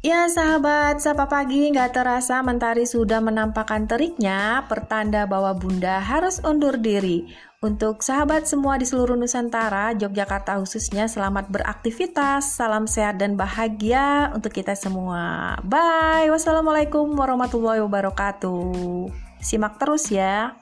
Ya sahabat, sapa pagi nggak terasa mentari sudah menampakkan teriknya, pertanda bahwa bunda harus undur diri. Untuk sahabat semua di seluruh Nusantara, Yogyakarta khususnya, selamat beraktivitas, salam sehat dan bahagia untuk kita semua. Bye, wassalamualaikum warahmatullahi wabarakatuh. Simak terus ya.